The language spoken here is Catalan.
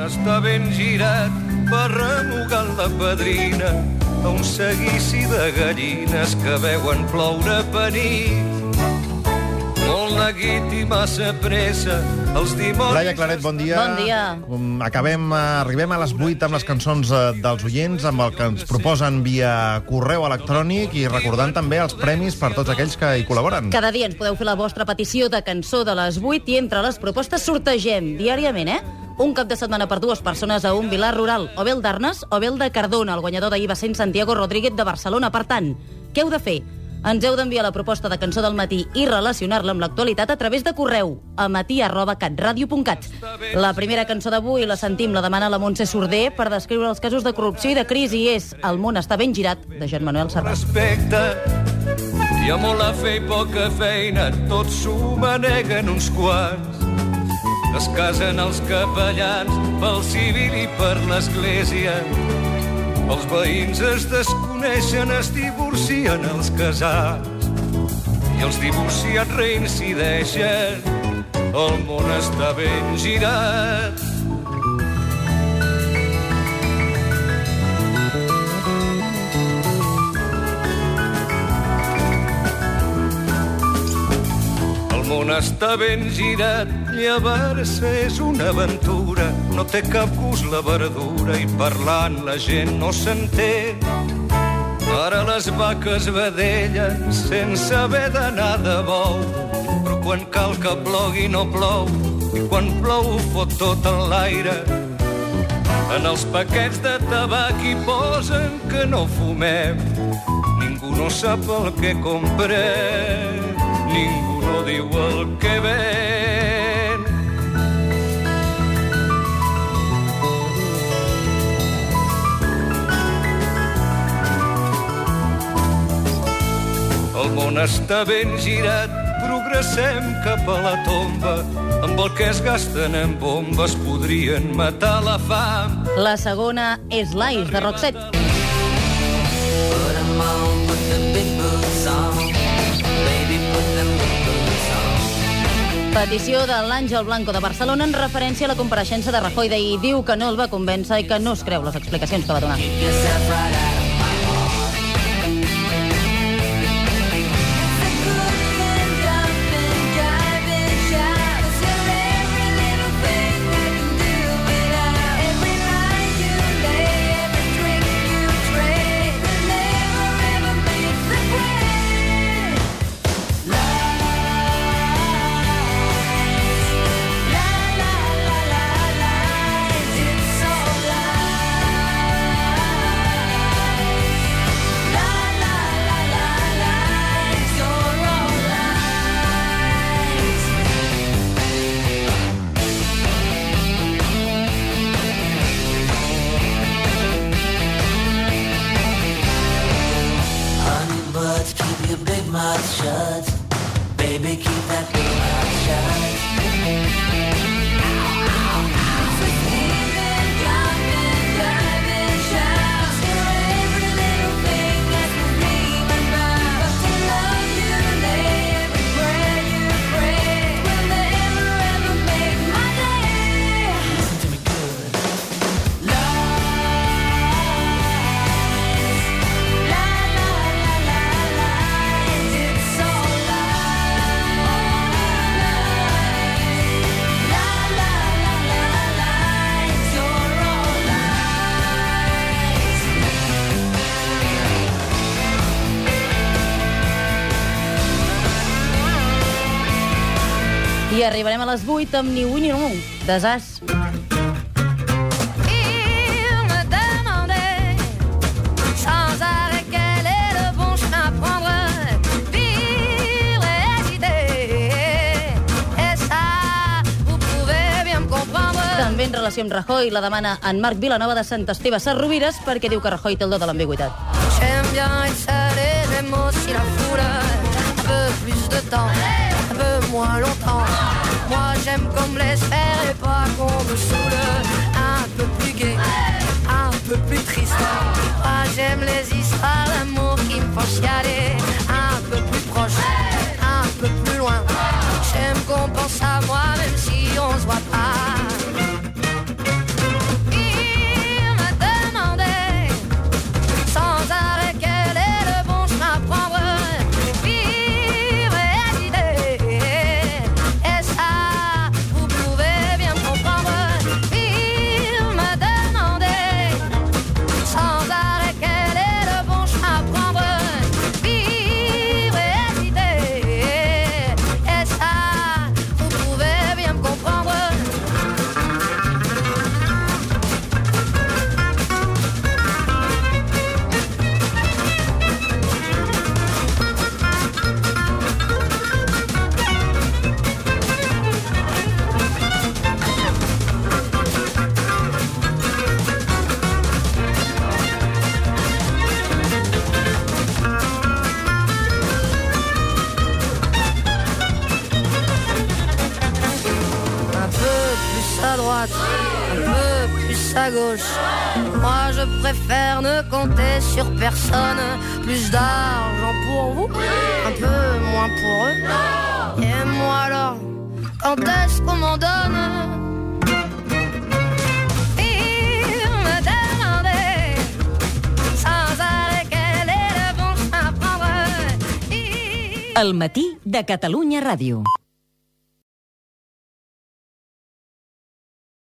està ben girat per remugar la padrina a un seguici de gallines que veuen ploure per nit. Molt neguit i massa pressa, els dimonis... Laia Claret, bon dia. Bon dia. Acabem, eh, arribem a les 8 amb les cançons eh, dels oients, amb el que ens proposen via correu electrònic i recordant també els premis per tots aquells que hi col·laboren. Cada dia ens podeu fer la vostra petició de cançó de les 8 i entre les propostes sortegem diàriament, eh? Un cap de setmana per dues persones a un vilar rural, o bé el d'Arnes o bé el de Cardona. El guanyador d'ahir va ser en Santiago Rodríguez de Barcelona. Per tant, què heu de fer? Ens heu d'enviar la proposta de cançó del matí i relacionar-la amb l'actualitat a través de correu a matí arroba catradio.cat. La primera cançó d'avui la sentim, la demana la Montse Sorder per descriure els casos de corrupció i de crisi és El món està ben girat, de Joan Manuel Serrat. respecte. Hi ha molt a fer i poca feina, tots s'ho maneguen uns quants. Es casen els capellans pel civil i per l'església. Els veïns es desconeixen, es divorcien els casats. I els divorciats reincideixen. El món està ben girat. Món està ben girat, llevar-se és una aventura. No té cap gust la verdura i parlant la gent no s'entén. Ara les vaques vedellen sense haver d'anar de bou. Però quan cal que plogui no plou i quan plou ho fot tot en l'aire. En els paquets de tabac hi posen que no fumem. Ningú no sap el que comprem, ningú no diu el que ven. El món està ben girat, progressem cap a la tomba. Amb el que es gasten en bombes podrien matar la fam. La segona és l'Ais, de Roxette. Petició de l'Àngel Blanco de Barcelona en referència a la compareixença de Rajoy d'ahir. Diu que no el va convèncer i que no es creu les explicacions que va donar. I arribarem a les 8 amb Ni un ni un, de Zas. Il me demandait sans arrêt quel est le bon chemin à prendre. Pire hésiter. Et ça, vous pouvez bien me comprendre. També en relació amb Rajoy la demana en Marc Vilanova de Sant Esteve Sarrovires perquè diu que Rajoy té el do de l'ambigüitat. J'aime bien être aussi la foule. Un peu plus de temps, un peu moins longtemps. Moi j'aime qu'on me laisse faire et pas qu'on me saoule. Un peu plus gai, un peu plus triste. Moi j'aime les histoires d'amour qui me font chialer. Plus à gauche. Moi, je préfère ne compter sur personne. Plus d'argent pour vous, un peu moins pour eux. Et moi alors, quand est-ce qu'on m'en donne? El matí de Catalunya Ràdio.